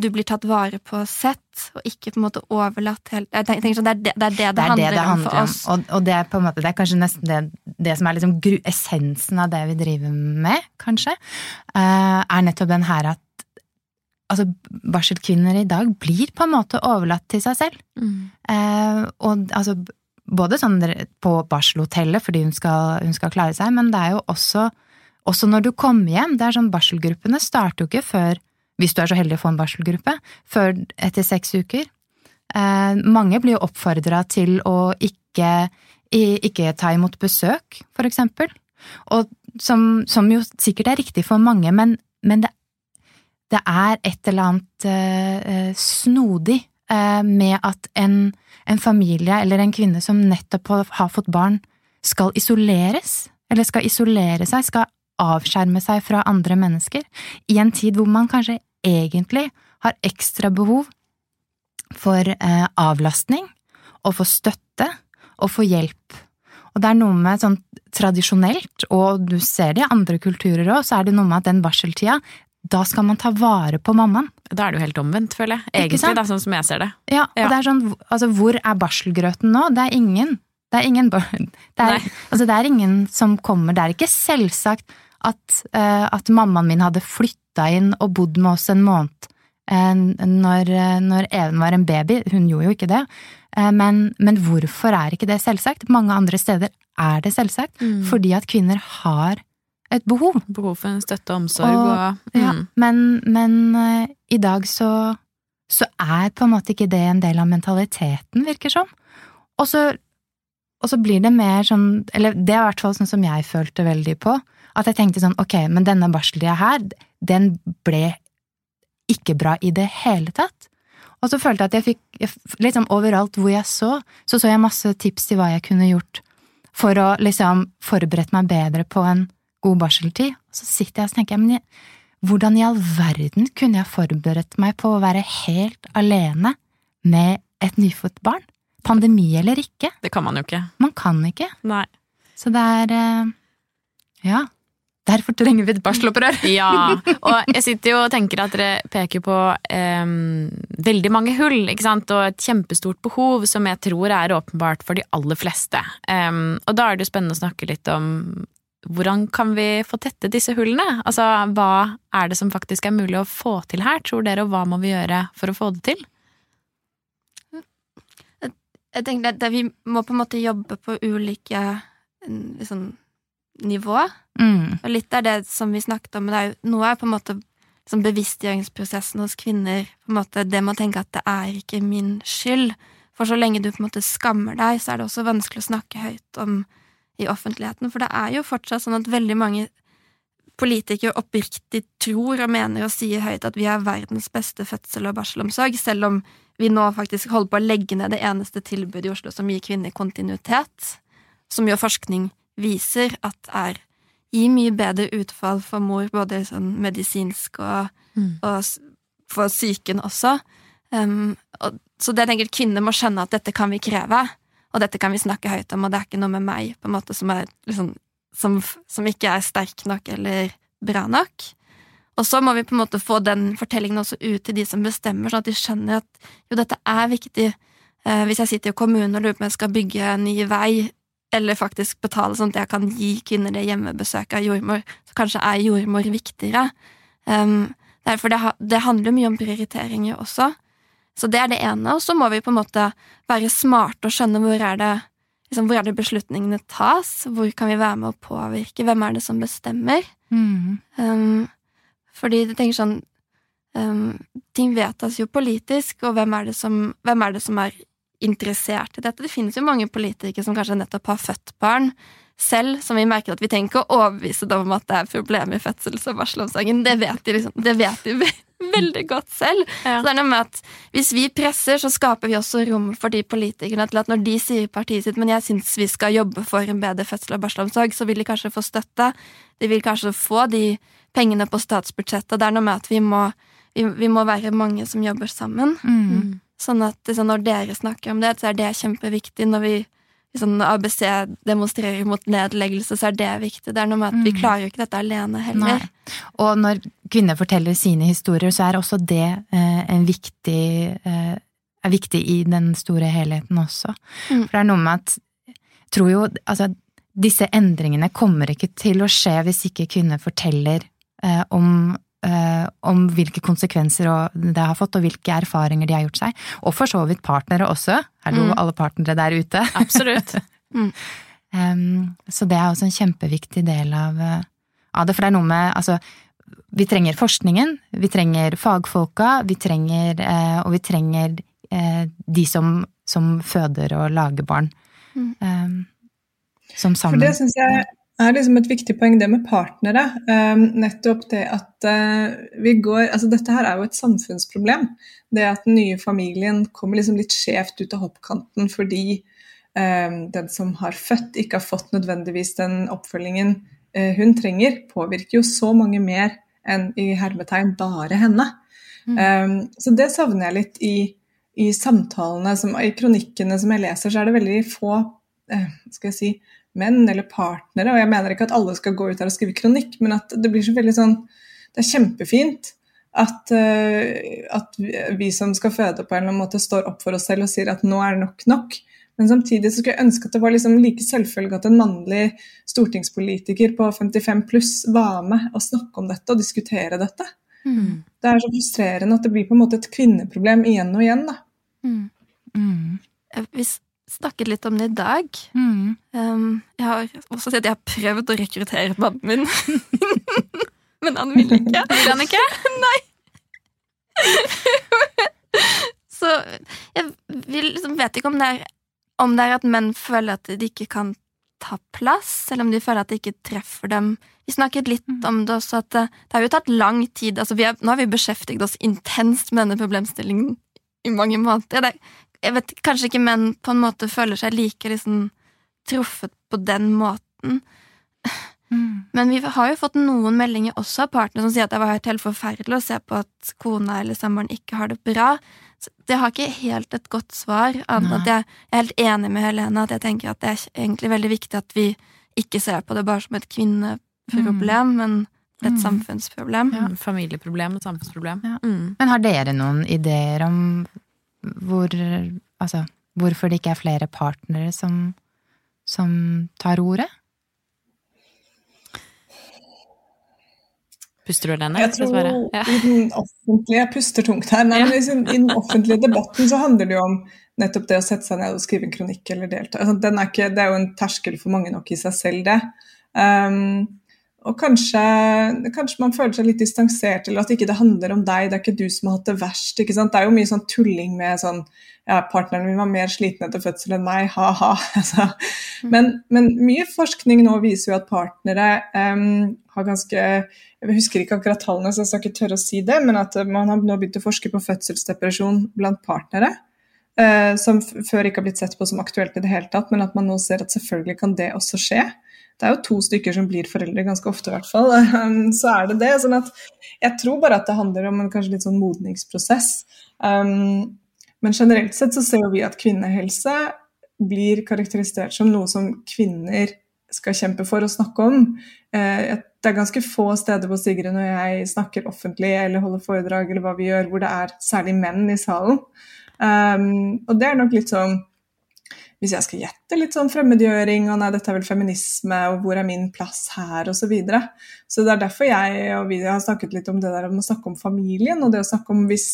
du blir tatt vare på sett, og ikke på en måte overlatt helt Jeg tenker sånn, det, er det, det er det det, Det er handler, det det om for for om. oss. Og, og det er på en måte, det er kanskje nesten det, det som er liksom essensen av det vi driver med, kanskje, eh, er nettopp den her at altså, barselkvinner i dag blir på en måte overlatt til seg selv. Eh, og altså, både sånn på barselhotellet fordi hun skal, hun skal klare seg, men det er jo også, også når du kommer hjem. Det er sånn Barselgruppene starter jo ikke før, hvis du er så heldig å få en barselgruppe, før etter seks uker. Eh, mange blir jo oppfordra til å ikke, ikke ta imot besøk, for eksempel. Og som, som jo sikkert er riktig for mange, men, men det, det er et eller annet eh, snodig eh, med at en, en familie eller en kvinne som nettopp har fått barn, skal isoleres. Eller skal isolere seg, skal avskjerme seg fra andre mennesker. I en tid hvor man kanskje egentlig har ekstra behov for eh, avlastning, og for støtte, og for hjelp. Og det er noe med sånn tradisjonelt, og du ser det i andre kulturer òg, så er det noe med at den barseltida, da skal man ta vare på mammaen. da er det jo helt omvendt, føler jeg. Egentlig, da, sånn som jeg ser det. Ja, og Ja. det er sånn, altså hvor er barselgrøten nå? Det er ingen. Det er ingen, det er, altså, det er ingen som kommer. Det er ikke selvsagt at, eh, at mammaen min hadde flytta inn og bodd med oss en måned eh, når, eh, når Even var en baby. Hun gjorde jo ikke det. Eh, men, men hvorfor er ikke det selvsagt? Mange andre steder er det selvsagt. Fordi at kvinner har et behov. Behov for en støtte og omsorg Og- og, Ja, mm. men, men eh, i dag så, så er på en måte ikke det en del av mentaliteten, virker som. Og så, og så blir det mer sånn, eller det er i hvert fall sånn som jeg følte veldig på, at jeg tenkte sånn, ok, men denne barseltida her, den ble ikke bra i det hele tatt. Og så følte jeg at jeg fikk, liksom overalt hvor jeg så, så så jeg masse tips til hva jeg kunne gjort for å liksom forberede meg bedre på en god barseltid. Og så sitter jeg og tenker jeg, men jeg, hvordan i all verden kunne jeg forberedt meg på å være helt alene med et nyfødt barn? Pandemi eller ikke? Det kan man jo ikke. Man kan ikke. Nei. Så det er eh, Ja. Derfor trenger vi et barselopprør. Ja, og jeg sitter jo og tenker at dere peker på eh, veldig mange hull, ikke sant, og et kjempestort behov som jeg tror er åpenbart for de aller fleste. Um, og da er det jo spennende å snakke litt om hvordan kan vi få tette disse hullene? Altså, hva er det som faktisk er mulig å få til her, tror dere, og hva må vi gjøre for å få det til? Jeg tenker at det- Vi må på en måte jobbe på ulike liksom, nivå. Mm. Og litt er det som vi snakket om, men er jo, noe er på en måte som bevisstgjøringsprosessen hos kvinner. på en måte Det med å tenke at det er ikke min skyld. For så lenge du på en måte skammer deg, så er det også vanskelig å snakke høyt om i offentligheten. For det er jo fortsatt sånn at veldig mange politikere oppriktig tror og mener og sier høyt at vi har verdens beste fødsel- og barselomsorg, selv om vi nå faktisk holder på å legge ned det eneste tilbudet i Oslo som gir kvinner kontinuitet, som gjør forskning viser at er gir mye bedre utfall for mor, både sånn medisinsk og, Mm. og for psyken også. Um, og, så det er enkelt kvinner må skjønne at dette kan vi kreve, og dette kan vi snakke høyt om, og det er ikke noe med meg på en måte som, er, liksom, som, som ikke er sterk nok eller bra nok. Og så må vi på en måte få den fortellingen også ut til de som bestemmer, sånn at de skjønner at jo, dette er viktig. Eh, hvis jeg sitter i kommunen og lurer på om jeg skal bygge en ny vei, eller faktisk betale sånn at jeg kan gi kvinner det hjemmebesøket av jordmor, så kanskje er jordmor viktigere. Um, derfor det, det handler mye om prioriteringer også. Så det er det ene, og så må vi på en måte være smarte og skjønne hvor er det liksom, hvor er det beslutningene tas, hvor kan vi være med å påvirke, hvem er det som bestemmer? Mm. Um, fordi jeg tenker sånn um, Ting vedtas jo politisk, og hvem er, det som, hvem er det som er interessert i dette? Det finnes jo mange politikere som kanskje nettopp har født barn, selv, som vi merker at vi ikke å overbevise dem om at det er problemer i fødsels- og barselomsorgen. Det vet de, liksom, det vet de veldig godt selv. Ja. Så det er noe med at Hvis vi presser, så skaper vi også rom for de politikerne til at når de sier partiet sitt men jeg syns vi skal jobbe for en bedre fødsel- og barselomsorg, så vil de kanskje få støtte. De vil kanskje få de pengene på statsbudsjettet. Det er noe med at vi må, vi, vi må være mange som jobber sammen. Mm. Sånn at liksom, når dere snakker om det, så er det kjempeviktig. Når vi liksom, ABC demonstrerer mot nedleggelse, så er det viktig. Det er noe med at vi Mm. klarer jo ikke dette alene heller. Nei. Og når kvinner forteller sine historier, så er også det eh, en viktig eh, er viktig i den store helheten også. Mm. For det er noe med at jeg tror jo altså disse endringene kommer ikke til å skje hvis ikke kvinner forteller eh, om eh, om hvilke konsekvenser det har fått, og hvilke erfaringer de har gjort seg. Og for så vidt partnere også. Hallo, Mm. alle partnere der ute. Absolutt. Em, så det er også en kjempeviktig del av, eh, av det. For det er noe med altså, Vi trenger forskningen, vi trenger fagfolka, vi trenger eh, Og vi trenger eh, de som, som føder og lager barn. Mm. Um, som For det syns jeg er liksom et viktig poeng, det med partnere. Um, nettopp det at uh, vi går Altså dette her er jo et samfunnsproblem. Det at den nye familien kommer liksom litt skjevt ut av hoppkanten fordi um, den som har født, ikke har fått nødvendigvis den oppfølgingen uh, hun trenger, påvirker jo så mange mer enn i hermetegn bare henne. Um, så det savner jeg litt i, i samtalene, som, i kronikkene som jeg leser, så er det veldig få eh, skal jeg si, menn eller partnere, og jeg mener ikke at alle skal gå ut her og skrive kronikk, men at det blir så veldig sånn Det er kjempefint at, eh, at vi, som skal føde på en eller annen måte, står opp for oss selv og sier at nå er det nok nok. Men samtidig så skulle jeg ønske at det var liksom like selvfølgelig at en mannlig stortingspolitiker på 55 pluss var med og snakke om dette og diskutere dette. Mm. Det er så frustrerende at det blir på en måte et kvinneproblem igjen og igjen. da. Mm. mm, Eh, Vi s- snakket litt om det i dag. mm. Um, jeg har også sett at jeg har prøvd å rekruttere mannen min, men han vil ikke. Vil han ikke? Så jeg vil, liksom, vet ikke om det, er, om det er at menn føler at de ikke kan ta plass, eller om de føler at det ikke treffer dem. Vi snakket litt Mm. om det også, at det, det har jo tatt lang tid. Altså, vi har, nå har vi beskjeftiget oss intenst med denne problemstillingen i mange måneder. Det, jeg vet kanskje ikke menn på en måte føler seg like liksom, truffet på den måten. Mm. Men vi har jo fått noen meldinger også av partnere som sier at det var helt, forferdelig å se på at kona eller samboeren ikke har det bra. Så det har ikke helt et godt svar, annet enn at jeg jeg er helt enig med Helene at jeg tenker at det er egentlig veldig viktig at vi ikke ser på det bare som et kvinneproblem, men et Mm. samfunnsproblem. Ja. Familieproblem og samfunnsproblem. Ja. Mm. Men har dere noen ideer om hvor Altså, hvorfor det ikke er flere partnere som, som tar ordet? Puster du, denne Jeg tror? Ja. i den offentlige Jeg puster tungt her. Nei, men liksom, I den offentlige debatten så handler det jo om nettopp det å sette seg ned og skrive en kronikk eller delta. Altså, den er ikke, det er jo en terskel for mange nok i seg selv, det. Um, og kanskje, kanskje man føler seg litt distansert, eller at ikke det handler om deg, det er ikke du som har hatt det verst. ikke sant? Det er jo mye sånn tulling med sånn ja, partneren min var mer sliten etter fødsel enn meg, ha-ha. Altså. Men, men mye forskning nå viser jo at partnere um, har ganske Jeg husker ikke akkurat tallene, så jeg skal ikke tørre å si det, men at man har nå begynt å forske på fødselsdepresjon blant partnere. Uh, som før ikke har blitt sett på som aktuelt i det hele tatt, men at man nå ser at selvfølgelig kan det også skje. Det er jo to stykker som blir foreldre, ganske ofte i hvert fall. Um, så er det det. sånn at jeg tror bare at det handler om en kanskje litt sånn modningsprosess. Um, men generelt sett så ser vi at kvinnehelse blir karakterisert som noe som kvinner skal kjempe for å snakke om. Eh, det er ganske få steder på Sigrid når jeg snakker offentlig eller holder foredrag eller hva vi gjør, hvor det er særlig menn i salen. Um, og det er nok litt sånn hvis jeg skal gjette litt sånn fremmedgjøring og nei, dette er vel feminisme, og hvor er min plass her, osv. Så, videre. så det er derfor jeg og vi har snakket litt om det der om å snakke om familien, og det å snakke om hvis,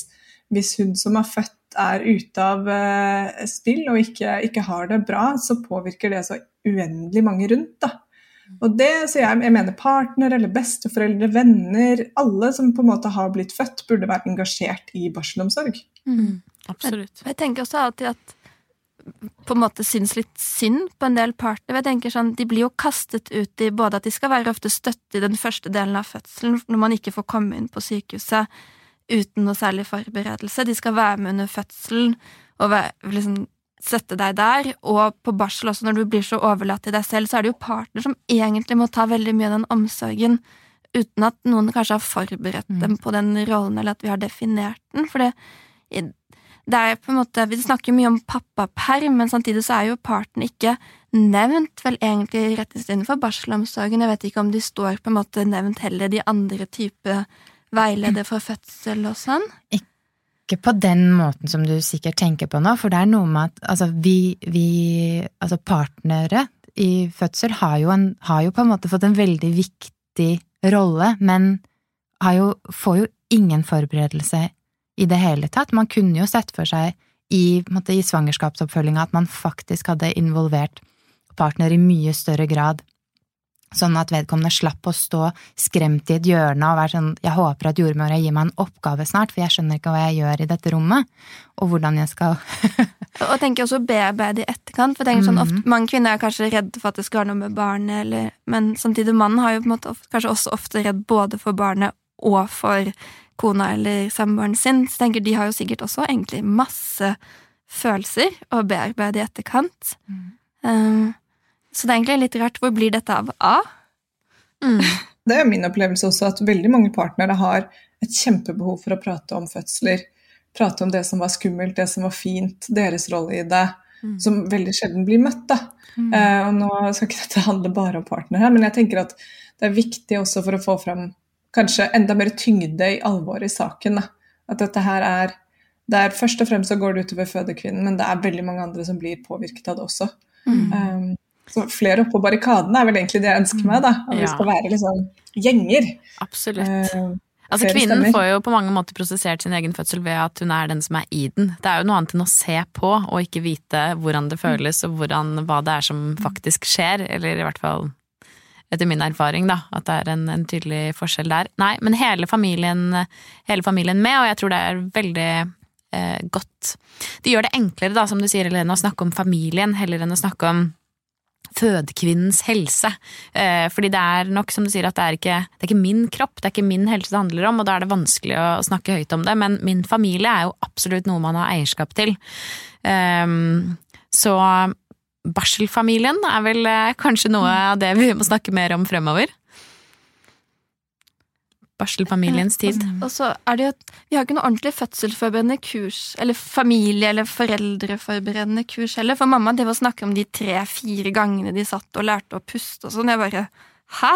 hvis hun som er født er ute av eh, spill og ikke, ikke har det bra, så påvirker det så uendelig mange rundt. da. Og det, så jeg, jeg mener partner eller besteforeldre, venner, alle som på en måte har blitt født, burde vært engasjert i barselomsorg. Mm. Absolutt. Jeg, jeg tenker også alltid at på en måte syns litt synd på en del partnere. Jeg tenker sånn, De blir jo kastet ut i både at de skal være ofte støtte i den første delen av fødselen, når man ikke får komme inn på sykehuset uten noe særlig forberedelse. De skal være med under fødselen og være, liksom, sette deg der. Og på barsel også, når du blir så overlatt til deg selv, så er det jo partner som egentlig må ta veldig mye av den omsorgen uten at noen kanskje har forberedt Mm. dem på den rollen, eller at vi har definert den. For det, det er på en måte Vi snakker mye om pappaperm, men samtidig så er jo parten ikke nevnt vel egentlig i retningslinjene for barselomsorgen. Jeg vet ikke om de står på en måte nevnt heller de andre type veileder for fødsel og sånn. Ikke på den måten som du sikkert tenker på nå, for det er noe med at altså, vi, vi Altså, partnere i fødsel har jo, en, har jo på en måte fått en veldig viktig rolle, men jo, får jo ingen forberedelse i det hele tatt. Man kunne jo sett for seg i, måte, i svangerskapsoppfølginga at man faktisk hadde involvert partner i mye større grad, sånn at vedkommende slapp å stå skremt i et hjørne og være sånn jeg håper at jordmora gir meg en oppgave snart, for jeg skjønner ikke hva jeg gjør i dette rommet, og hvordan jeg skal Og tenker også bearbeide i etterkant. For jeg tenker sånn, Mhm. ofte, Mange kvinner er kanskje redde for at det skal være noe med barnet, eller, men samtidig mannen har jo på en måte kanskje også ofte redd både for barnet og for kona eller samboeren sin. Så tenker de har jo sikkert også egentlig masse følelser å bearbeide i etterkant. Um, så det er egentlig litt rart. Hvor blir dette av A? Mm. Det er min opplevelse også at veldig mange partnere har et kjempebehov for å prate om fødsler. Prate om det som var skummelt, det som var fint, deres rolle i det. Mm. Som veldig sjelden blir møtt. da. Eh, og nå skal ikke dette handle bare om partnere, men jeg tenker at det er viktig også for å få fram kanskje enda mer tyngde i alvoret i saken. da. At dette her er det er Først og fremst så går det utover fødekvinnen, men det er veldig mange andre som blir påvirket av det også. Mm. Um, så flere oppe på barrikadene er vel egentlig det jeg ønsker meg. da. At vi skal være liksom gjenger. Absolutt. Uh, Altså, kvinnen får jo på mange måter prosessert sin egen fødsel ved at hun er den som er i den. Det er jo noe annet enn å se på og ikke vite hvordan det føles og hvordan, hva det er som faktisk skjer, eller i hvert fall etter min erfaring, da, at det er en, en tydelig forskjell der. Nei, men hele familien, hele familien med, og jeg tror det er veldig eh, godt. Det gjør det enklere, da, som du sier, Helene, å snakke om familien heller enn å snakke om fødekvinnens helse. Eh, fordi det er nok som du sier at det er, ikke, det er ikke min kropp, det er ikke min helse det handler om, og da er det vanskelig å snakke høyt om det, men min familie er jo absolutt noe man har eierskap til. Ehm, så barselfamilien er vel eh, kanskje noe av det vi må snakke mer om fremover. Barselfamiliens tid. Og så er det jo at vi har ikke noe ordentlig fødselsforberedende kurs, eller familie- eller foreldreforberedende kurs heller, for mamma det var å snakke om de tre-fire gangene de satt og lærte å puste og sånn. Jeg bare hæ?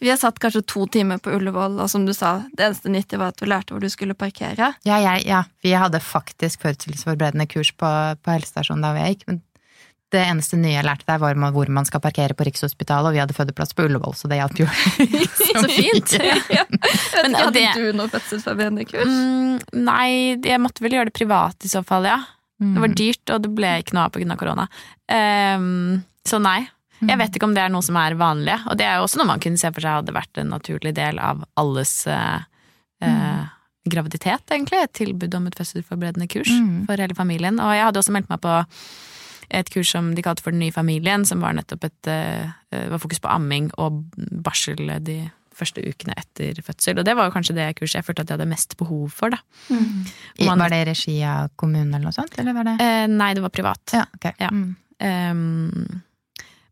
Vi har satt kanskje to timer på Ullevål, og som du sa, det eneste nyttige var at du lærte hvor du skulle parkere. Ja, jeg, ja, vi hadde faktisk fødselsforberedende kurs på, på helsestasjonen da jeg gikk, men det eneste nye jeg lærte der var hvor man skal parkere på Rikshospitalet, og vi hadde fødeplass på Ullevål, så det hjalp jo. Så fint! ja. Men, Hadde det- du noe fødselsforberedende kurs? Mm, nei, jeg måtte vel gjøre det privat i så fall, ja. Det Mm. var dyrt, og det ble ikke noe av pga. korona. Um, så nei. Jeg vet ikke om det er noe som er vanlig, og det er jo også noe man kunne se for seg hadde vært en naturlig del av alles uh, eh, graviditet, egentlig. Et tilbud om et fødselsforberedende kurs Mm. for hele familien. Og jeg hadde også meldt meg på et kurs som de kalte for Den nye familien, som var nettopp et eh, var fokus på amming og barsel de første ukene etter fødsel. Og det var kanskje det kurset jeg følte at jeg hadde mest behov for, da. Mm. Man- var det i regi av kommunen eller noe sånt, eller var det Eh, nei, det var privat. Ja, okay. Ja. Mm. Um,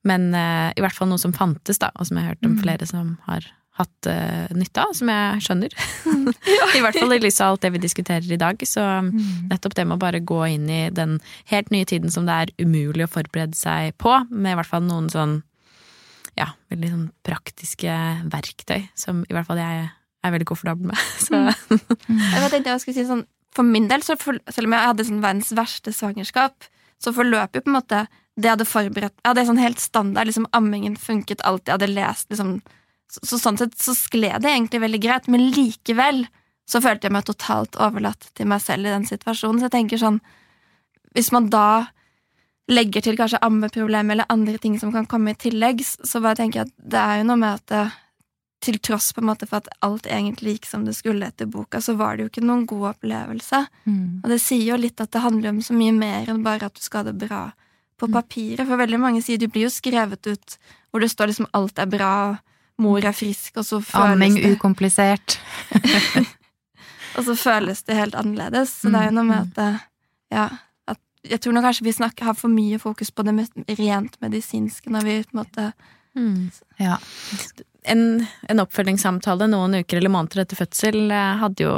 men eh, i hvert fall noe som fantes, da, og som jeg har hørt om Mm. flere som har hatt uh, nytte av, som jeg skjønner. I hvert fall i lys av alt det vi diskuterer i dag. Så Mm. nettopp det med å bare gå inn i den helt nye tiden som det er umulig å forberede seg på, med i hvert fall noen sånn ja, veldig sånn praktiske verktøy, som i hvert fall jeg er veldig komfortabel med. Så Jeg tenkte jeg skulle si sånn, For min del, så for, selv om jeg hadde sånn verdens verste svangerskap, så forløp jo på en måte det jeg hadde forberedt Jeg hadde sånn helt standard, liksom ammingen funket alltid, jeg hadde lest, liksom så, så sånn sett så skled det egentlig veldig greit, men likevel så følte jeg meg totalt overlatt til meg selv i den situasjonen. Så jeg tenker sånn Hvis man da legger til kanskje ammeproblemer eller andre ting som kan komme i tillegg, så bare tenker jeg at det er jo noe med at det, til tross på en måte for at alt egentlig gikk som det skulle etter boka, så var det jo ikke noen god opplevelse. Mm. Og det sier jo litt at det handler om så mye mer enn bare at du skal ha det bra på papiret. For veldig mange sier du blir jo skrevet ut hvor det står liksom alt er bra, mor er frisk, og så føles Amming det ukomplisert. Og så føles det helt annerledes. Så det er jo noe med at det, ja, at Jeg tror nå kanskje vi snakker, har for mye fokus på det rent medisinske når vi på en måte Mm. Ja. En, en oppfølgingssamtale noen uker eller måneder etter fødsel eh, hadde jo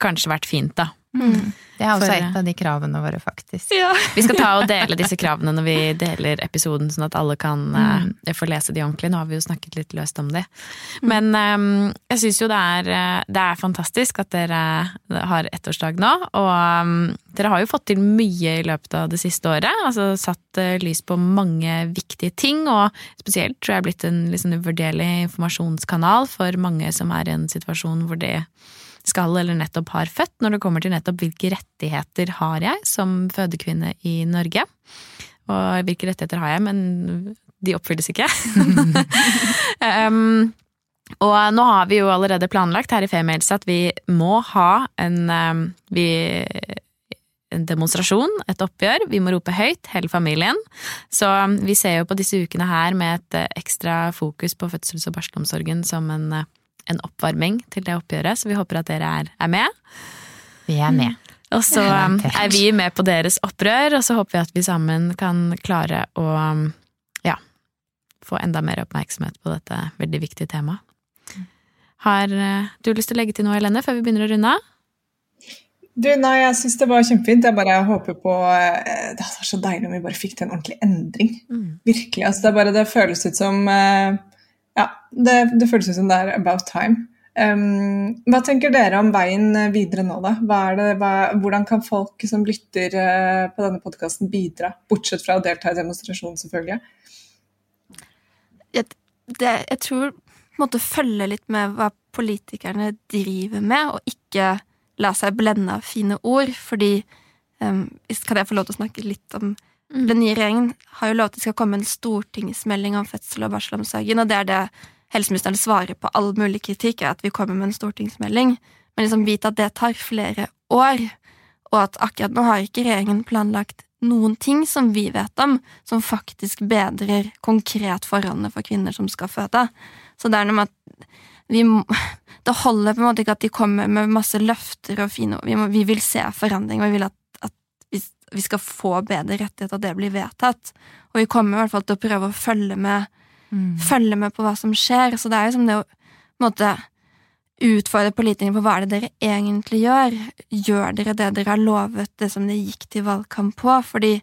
kanskje vært fint, da. Det er også For- et av de kravene våre, faktisk. Ja. Vi skal ta og dele disse kravene når vi deler episoden, sånn at alle kan eh, få lese de ordentlig. Nå har vi jo snakket litt løst om de. Men um, jeg syns jo det er, eh, det er fantastisk at dere har ettårsdag nå. Og um, dere har jo fått til mye i løpet av det siste året. Altså satt uh, lys på mange viktige ting, og spesielt tror jeg blitt en liksom uvurderlig informasjonskanal for mange som er i en situasjon hvor de skal eller nettopp har født, når det kommer til nettopp hvilke rettigheter har jeg som fødekvinne i Norge. Og hvilke rettigheter har jeg, men de oppfylles ikke. um, og nå har vi jo allerede planlagt her i Females at vi må ha en, um, vi, en demonstrasjon, et oppgjør. Vi må rope høyt, hele familien. Så um, vi ser jo på disse ukene her med et uh, ekstra fokus på fødsels- og barselomsorgen som en, eh, en oppvarming til det oppgjøret, så vi håper at dere er, er med. Vi er med. Og så um, er vi med på deres opprør, og så håper vi at vi sammen kan klare å um, ja, få enda mer oppmerksomhet på dette veldig viktige temaet. Har uh, du lyst til å legge til noe, Helene, før vi begynner å runde av? Du, nei, jeg syns det var kjempefint. Jeg bare håper på eh, Det hadde vært så deilig om vi bare fikk til en ordentlig endring. Virkelig. Altså, det, er bare, det føles ut som eh, Ja, det, det føles ut som det er about time. Um, hva tenker dere om veien videre nå, da? Hva det, hva, hvordan kan folk som lytter eh, på denne podkasten bidra? Bortsett fra å delta i demonstrasjonen, selvfølgelig. jeg, det, jeg tror måtte følge litt med hva politikerne driver med, og ikke la seg blende av fine ord, fordi um, Kan jeg få lov til å snakke litt om Den nye regjeringen har jo lovet det skal komme en stortingsmelding om fødsel og barselomsorgen, og det er det helseministeren svarer på all mulig kritikk, er at vi kommer med en stortingsmelding. Men liksom vite at det tar flere år, og at akkurat nå har ikke regjeringen planlagt noen ting som vi vet om, som faktisk bedrer konkret forholdene for kvinner som skal føde. Så det er noe med at vi må, Det holder på en måte ikke at de kommer med masse løfter og fine ord. Vi, vi vil se forandring, og vi vil at vi, skal få bedre rettigheter, det blir vedtatt. Og vi kommer i hvert fall til å prøve å følge med, følge med på hva som skjer. Så det er jo som det å måte utfordre politikerne på hva er det dere egentlig gjør. Gjør dere det dere har lovet, det som dere gikk til valgkamp på? Fordi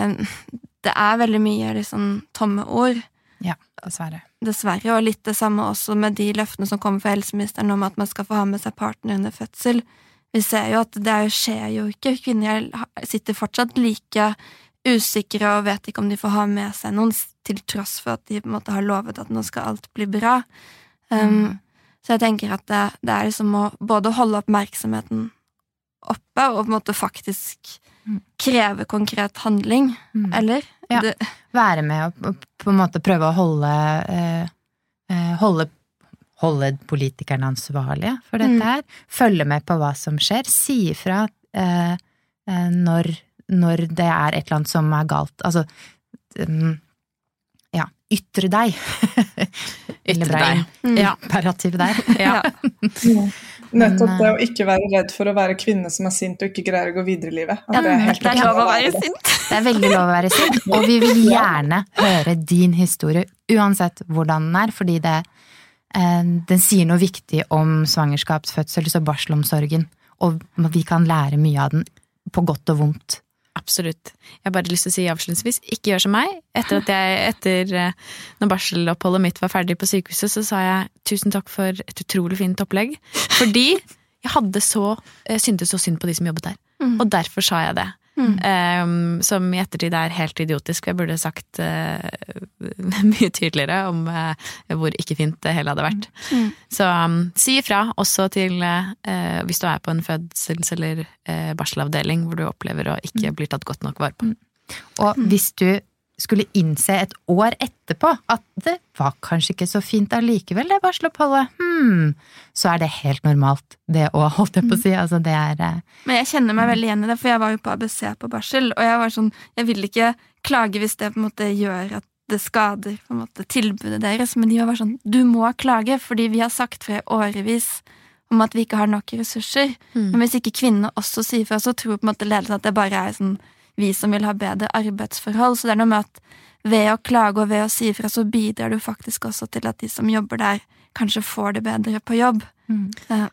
um, det er veldig mye liksom tomme ord. Ja, dessverre. Dessverre, og litt det samme også med de løftene som kommer fra helseministeren om at man skal få ha med seg partner under fødsel. Vi ser jo at det er skjer jo ikke. Kvinner sitter fortsatt like usikre og vet ikke om de får ha med seg noen, til tross for at de på en måte har lovet at nå skal alt bli bra. Um, Så jeg tenker at det, det er liksom å både holde oppmerksomheten oppe og på en måte faktisk Mm. kreve konkret handling, Mm. eller? Ja. Det, Være med og og på en måte prøve å holde eh, eh, holde, holde politikerne ansvarlige for dette Mm. her. Følge med på hva som skjer. Si ifra eh, eh, når, når det er et eller annet som er galt. Altså um, ja, ytre deg. Ytre deg. Ja. Imperativ der. Ja. Nettopp Men, det å ikke være redd for å være kvinne som er sint og ikke greier å gå videre i livet. At Ja, det er helt det er lov å være være sint. Det er veldig lov å være sint, og vi vil gjerne høre din historie, uansett hvordan den er, fordi det, eh, den sier noe viktig om svangerskaps-, fødsels- og barselomsorgen, og vi kan lære mye av den, på godt og vondt. Absolutt. Jeg har bare lyst til å si avslutningsvis, ikke gjør som meg. Etter at jeg, etter eh, når barseloppholdet mitt var ferdig på sykehuset, så sa jeg tusen takk for et utrolig fint opplegg. Fordi jeg hadde så, jeg syntes så synd på de som jobbet der. Mm. Og derfor sa jeg det. Um, som i ettertid er helt idiotisk. Jeg burde sagt uh, mye tydeligere om uh, hvor ikke fint det hele hadde vært. Mm. Så um, si ifra også til uh, hvis du er på en fødsels- eller barselavdeling hvor du opplever å ikke bli tatt godt nok vare på. Og hvis du skulle innse et år etterpå at det var kanskje ikke så fint allikevel, det barseloppholdet. Hmm. Så er det helt normalt, det òg, holdt jeg på å si. Altså, det er eh, Men jeg kjenner meg veldig igjen i det, for jeg var jo på ABC på barsel, og jeg var sånn Jeg vil ikke klage hvis det på en måte gjør at det skader på en måte tilbudet deres, men de var sånn Du må klage, fordi vi har sagt fra i årevis om at vi ikke har nok ressurser. Mm. Men hvis ikke kvinnene også sier fra, så tror på en måte ledelsen at det bare er sånn vi som vil ha bedre arbeidsforhold. Så det er noe med at ved å klage og ved å si ifra, så bidrar du faktisk også til at de som jobber der, kanskje får det bedre på jobb. Mm.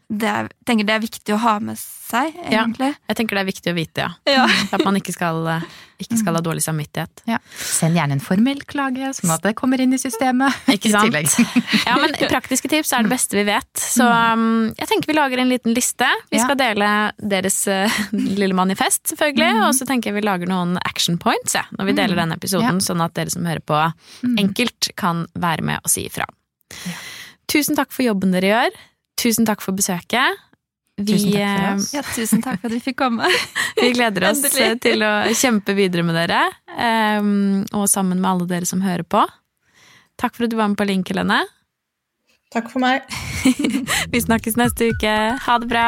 Det er, tenker det er viktig å ha med seg, Ja. Jeg tenker det er viktig å vite, ja. Ja. At man ikke skal, eh, ikke skal ha dårlig samvittighet. ja. Send gjerne en formell klage, sånn at det kommer inn i systemet. Ikke sant? Ja, men praktiske tips er det beste vi vet. Så um, jeg tenker vi lager en liten liste. Vi skal dele deres uh, lille manifest, selvfølgelig. Og så tenker jeg vi lager noen action points ja, når vi deler denne episoden, sånn at dere som hører på enkelt kan være med og si ifra. Tusen takk for jobben dere gjør. Tusen takk for besøket. Vi, Tusen takk for eh, oss. Ja, tusen takk for at vi fikk komme. vi gleder oss Endelig. til å kjempe videre med dere, um, og sammen med alle dere som hører på. Takk for at du var med på link, Helene. Takk for meg. Vi snakkes neste uke. Ha det bra!